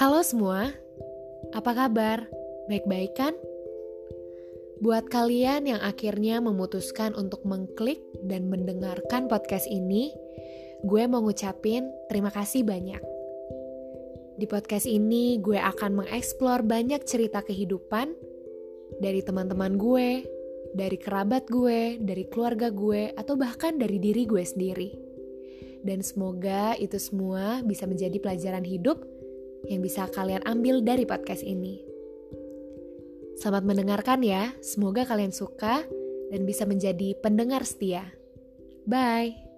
Halo semua, apa kabar? Baik-baik kan? Buat kalian yang akhirnya memutuskan untuk mengklik dan mendengarkan podcast ini, gue mau ngucapin terima kasih banyak. Di podcast ini, gue akan mengeksplor banyak cerita kehidupan dari teman-teman gue, dari kerabat gue, dari keluarga gue, atau bahkan dari diri gue sendiri. Dan semoga itu semua bisa menjadi pelajaran hidup yang bisa kalian ambil dari podcast ini. Selamat mendengarkan ya, semoga kalian suka dan bisa menjadi pendengar setia. Bye.